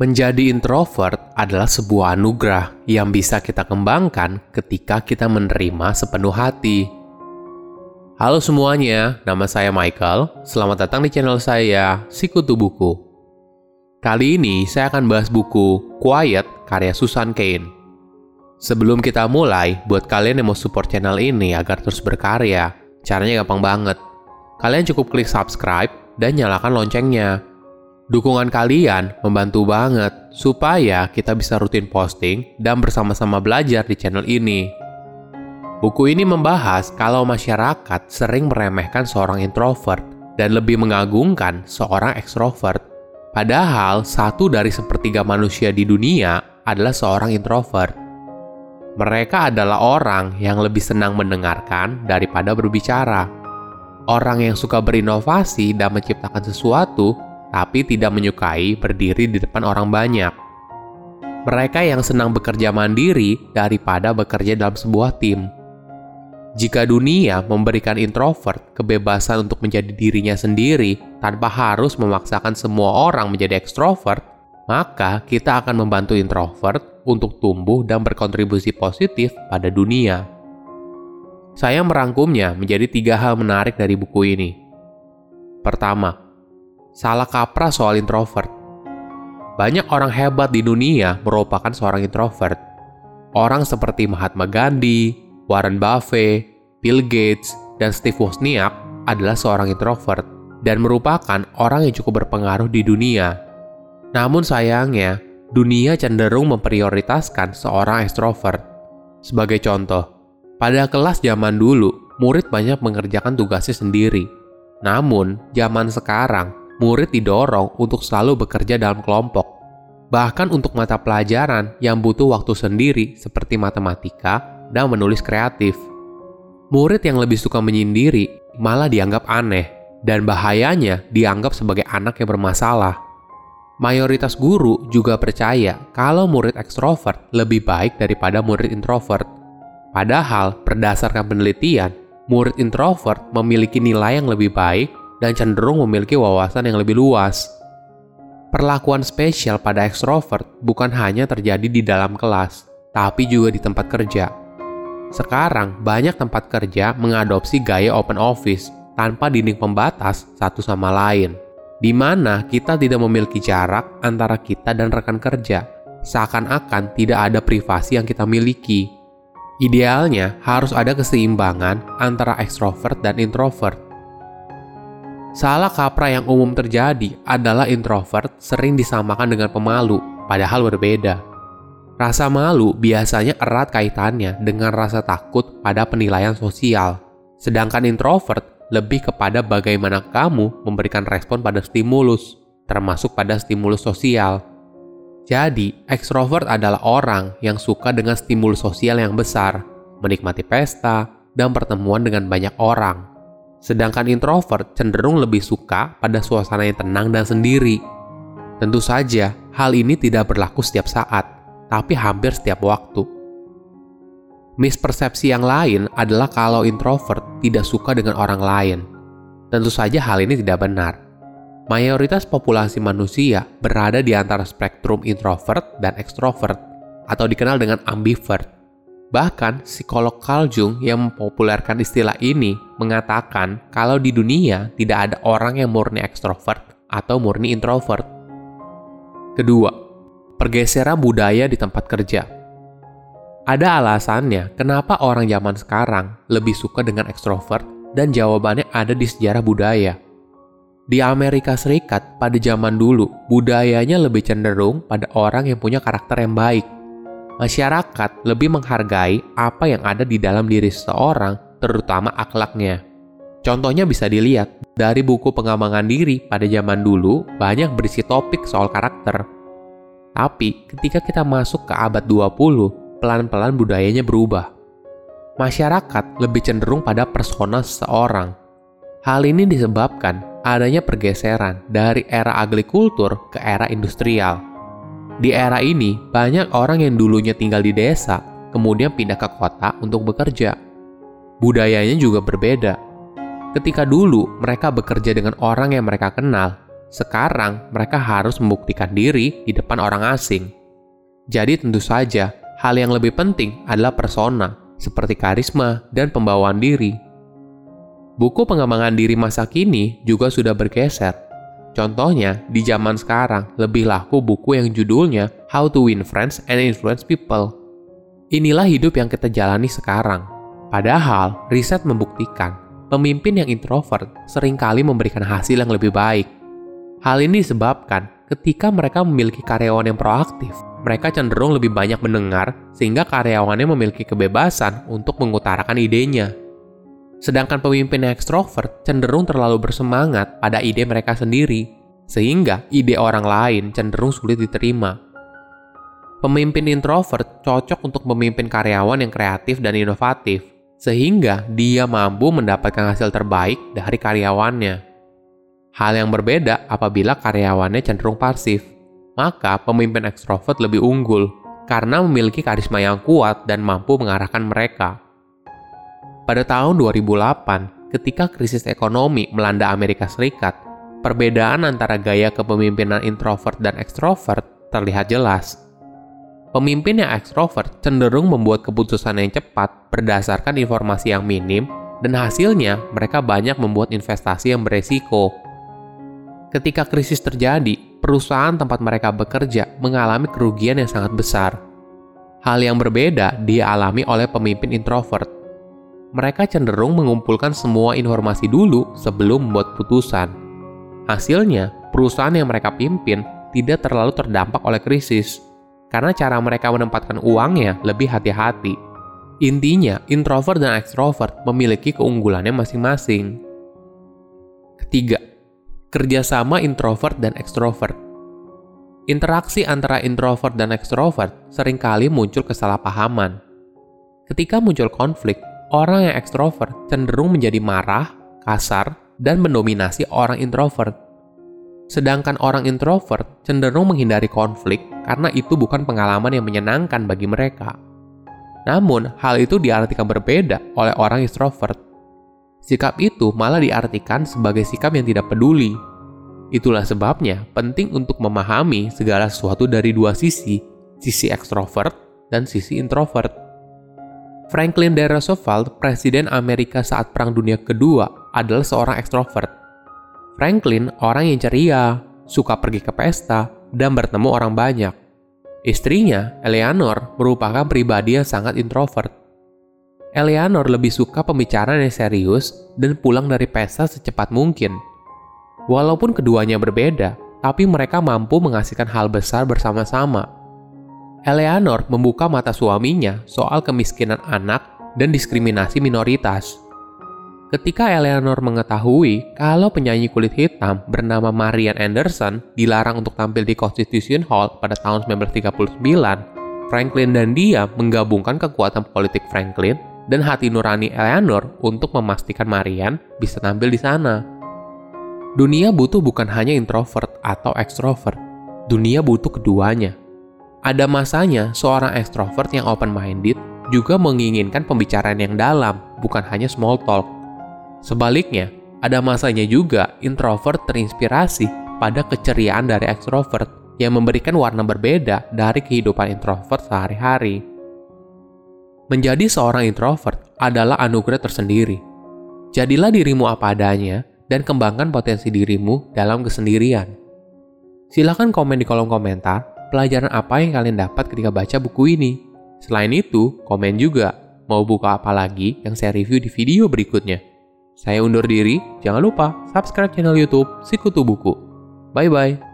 Menjadi introvert adalah sebuah anugerah yang bisa kita kembangkan ketika kita menerima sepenuh hati. Halo semuanya, nama saya Michael. Selamat datang di channel saya, Sikutu Buku. Kali ini saya akan bahas buku Quiet karya Susan Cain. Sebelum kita mulai, buat kalian yang mau support channel ini agar terus berkarya, caranya gampang banget. Kalian cukup klik subscribe dan nyalakan loncengnya Dukungan kalian membantu banget supaya kita bisa rutin posting dan bersama-sama belajar di channel ini. Buku ini membahas kalau masyarakat sering meremehkan seorang introvert dan lebih mengagungkan seorang ekstrovert. Padahal satu dari sepertiga manusia di dunia adalah seorang introvert. Mereka adalah orang yang lebih senang mendengarkan daripada berbicara. Orang yang suka berinovasi dan menciptakan sesuatu tapi tidak menyukai berdiri di depan orang banyak. Mereka yang senang bekerja mandiri daripada bekerja dalam sebuah tim. Jika dunia memberikan introvert kebebasan untuk menjadi dirinya sendiri tanpa harus memaksakan semua orang menjadi ekstrovert, maka kita akan membantu introvert untuk tumbuh dan berkontribusi positif pada dunia. Saya merangkumnya menjadi tiga hal menarik dari buku ini. Pertama, salah kaprah soal introvert. Banyak orang hebat di dunia merupakan seorang introvert. Orang seperti Mahatma Gandhi, Warren Buffett, Bill Gates, dan Steve Wozniak adalah seorang introvert dan merupakan orang yang cukup berpengaruh di dunia. Namun sayangnya, dunia cenderung memprioritaskan seorang ekstrovert. Sebagai contoh, pada kelas zaman dulu, murid banyak mengerjakan tugasnya sendiri. Namun, zaman sekarang, murid didorong untuk selalu bekerja dalam kelompok. Bahkan untuk mata pelajaran yang butuh waktu sendiri seperti matematika dan menulis kreatif. Murid yang lebih suka menyendiri malah dianggap aneh dan bahayanya dianggap sebagai anak yang bermasalah. Mayoritas guru juga percaya kalau murid ekstrovert lebih baik daripada murid introvert. Padahal berdasarkan penelitian, murid introvert memiliki nilai yang lebih baik dan cenderung memiliki wawasan yang lebih luas. Perlakuan spesial pada ekstrovert bukan hanya terjadi di dalam kelas, tapi juga di tempat kerja. Sekarang, banyak tempat kerja mengadopsi gaya open office tanpa dinding pembatas satu sama lain, di mana kita tidak memiliki jarak antara kita dan rekan kerja, seakan-akan tidak ada privasi yang kita miliki. Idealnya harus ada keseimbangan antara ekstrovert dan introvert, Salah kaprah yang umum terjadi adalah introvert sering disamakan dengan pemalu, padahal berbeda. Rasa malu biasanya erat kaitannya dengan rasa takut pada penilaian sosial, sedangkan introvert lebih kepada bagaimana kamu memberikan respon pada stimulus, termasuk pada stimulus sosial. Jadi, ekstrovert adalah orang yang suka dengan stimulus sosial yang besar, menikmati pesta, dan pertemuan dengan banyak orang. Sedangkan introvert cenderung lebih suka pada suasana yang tenang dan sendiri. Tentu saja, hal ini tidak berlaku setiap saat, tapi hampir setiap waktu. Mispersepsi yang lain adalah kalau introvert tidak suka dengan orang lain. Tentu saja hal ini tidak benar. Mayoritas populasi manusia berada di antara spektrum introvert dan extrovert, atau dikenal dengan ambivert. Bahkan, psikolog Carl Jung yang mempopulerkan istilah ini mengatakan kalau di dunia tidak ada orang yang murni ekstrovert atau murni introvert. Kedua, pergeseran budaya di tempat kerja. Ada alasannya kenapa orang zaman sekarang lebih suka dengan ekstrovert dan jawabannya ada di sejarah budaya. Di Amerika Serikat pada zaman dulu, budayanya lebih cenderung pada orang yang punya karakter yang baik – masyarakat lebih menghargai apa yang ada di dalam diri seseorang, terutama akhlaknya. Contohnya bisa dilihat dari buku pengembangan diri pada zaman dulu banyak berisi topik soal karakter. Tapi ketika kita masuk ke abad 20, pelan-pelan budayanya berubah. Masyarakat lebih cenderung pada persona seseorang. Hal ini disebabkan adanya pergeseran dari era agrikultur ke era industrial di era ini, banyak orang yang dulunya tinggal di desa, kemudian pindah ke kota untuk bekerja. Budayanya juga berbeda. Ketika dulu mereka bekerja dengan orang yang mereka kenal, sekarang mereka harus membuktikan diri di depan orang asing. Jadi tentu saja, hal yang lebih penting adalah persona, seperti karisma dan pembawaan diri. Buku pengembangan diri masa kini juga sudah bergeser. Contohnya, di zaman sekarang lebih laku buku yang judulnya How to Win Friends and Influence People. Inilah hidup yang kita jalani sekarang. Padahal, riset membuktikan pemimpin yang introvert sering kali memberikan hasil yang lebih baik. Hal ini disebabkan ketika mereka memiliki karyawan yang proaktif, mereka cenderung lebih banyak mendengar sehingga karyawannya memiliki kebebasan untuk mengutarakan idenya. Sedangkan pemimpin yang ekstrovert cenderung terlalu bersemangat pada ide mereka sendiri, sehingga ide orang lain cenderung sulit diterima. Pemimpin introvert cocok untuk memimpin karyawan yang kreatif dan inovatif, sehingga dia mampu mendapatkan hasil terbaik dari karyawannya. Hal yang berbeda apabila karyawannya cenderung pasif. Maka pemimpin ekstrovert lebih unggul karena memiliki karisma yang kuat dan mampu mengarahkan mereka. Pada tahun 2008, ketika krisis ekonomi melanda Amerika Serikat, perbedaan antara gaya kepemimpinan introvert dan ekstrovert terlihat jelas. Pemimpin yang ekstrovert cenderung membuat keputusan yang cepat berdasarkan informasi yang minim dan hasilnya mereka banyak membuat investasi yang beresiko Ketika krisis terjadi, perusahaan tempat mereka bekerja mengalami kerugian yang sangat besar. Hal yang berbeda dialami oleh pemimpin introvert. Mereka cenderung mengumpulkan semua informasi dulu sebelum membuat putusan. Hasilnya, perusahaan yang mereka pimpin tidak terlalu terdampak oleh krisis, karena cara mereka menempatkan uangnya lebih hati-hati. Intinya, introvert dan extrovert memiliki keunggulannya masing-masing. Ketiga, kerjasama introvert dan ekstrovert. Interaksi antara introvert dan ekstrovert sering kali muncul kesalahpahaman. Ketika muncul konflik, orang yang ekstrovert cenderung menjadi marah, kasar, dan mendominasi orang introvert. Sedangkan orang introvert cenderung menghindari konflik karena itu bukan pengalaman yang menyenangkan bagi mereka. Namun, hal itu diartikan berbeda oleh orang extrovert. Sikap itu malah diartikan sebagai sikap yang tidak peduli. Itulah sebabnya penting untuk memahami segala sesuatu dari dua sisi, sisi ekstrovert dan sisi introvert. Franklin D. Roosevelt, Presiden Amerika saat Perang Dunia Kedua, adalah seorang ekstrovert. Franklin orang yang ceria, suka pergi ke pesta, dan bertemu orang banyak. Istrinya, Eleanor, merupakan pribadi yang sangat introvert. Eleanor lebih suka pembicaraan yang serius dan pulang dari pesta secepat mungkin. Walaupun keduanya berbeda, tapi mereka mampu menghasilkan hal besar bersama-sama. Eleanor membuka mata suaminya soal kemiskinan anak dan diskriminasi minoritas. Ketika Eleanor mengetahui kalau penyanyi kulit hitam bernama Marian Anderson dilarang untuk tampil di Constitution Hall pada tahun 1939, Franklin dan dia menggabungkan kekuatan politik Franklin dan hati nurani Eleanor untuk memastikan Marian bisa tampil di sana. Dunia butuh bukan hanya introvert atau extrovert, dunia butuh keduanya. Ada masanya seorang extrovert yang open-minded juga menginginkan pembicaraan yang dalam, bukan hanya small talk. Sebaliknya, ada masanya juga introvert terinspirasi pada keceriaan dari extrovert yang memberikan warna berbeda dari kehidupan introvert sehari-hari. Menjadi seorang introvert adalah anugerah tersendiri. Jadilah dirimu apa adanya dan kembangkan potensi dirimu dalam kesendirian. Silahkan komen di kolom komentar pelajaran apa yang kalian dapat ketika baca buku ini. Selain itu, komen juga mau buka apa lagi yang saya review di video berikutnya. Saya undur diri, jangan lupa subscribe channel YouTube Sikutu Buku. Bye bye.